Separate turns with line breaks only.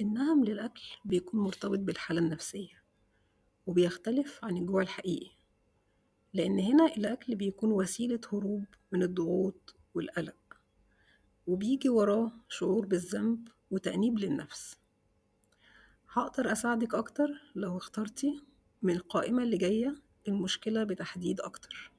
النهم للأكل بيكون مرتبط بالحالة النفسية وبيختلف عن الجوع الحقيقي لأن هنا الأكل بيكون وسيلة هروب من الضغوط والقلق وبيجي وراه شعور بالذنب وتأنيب للنفس. هقدر أساعدك أكتر لو اخترتي من القائمة اللي جاية المشكلة بتحديد أكتر.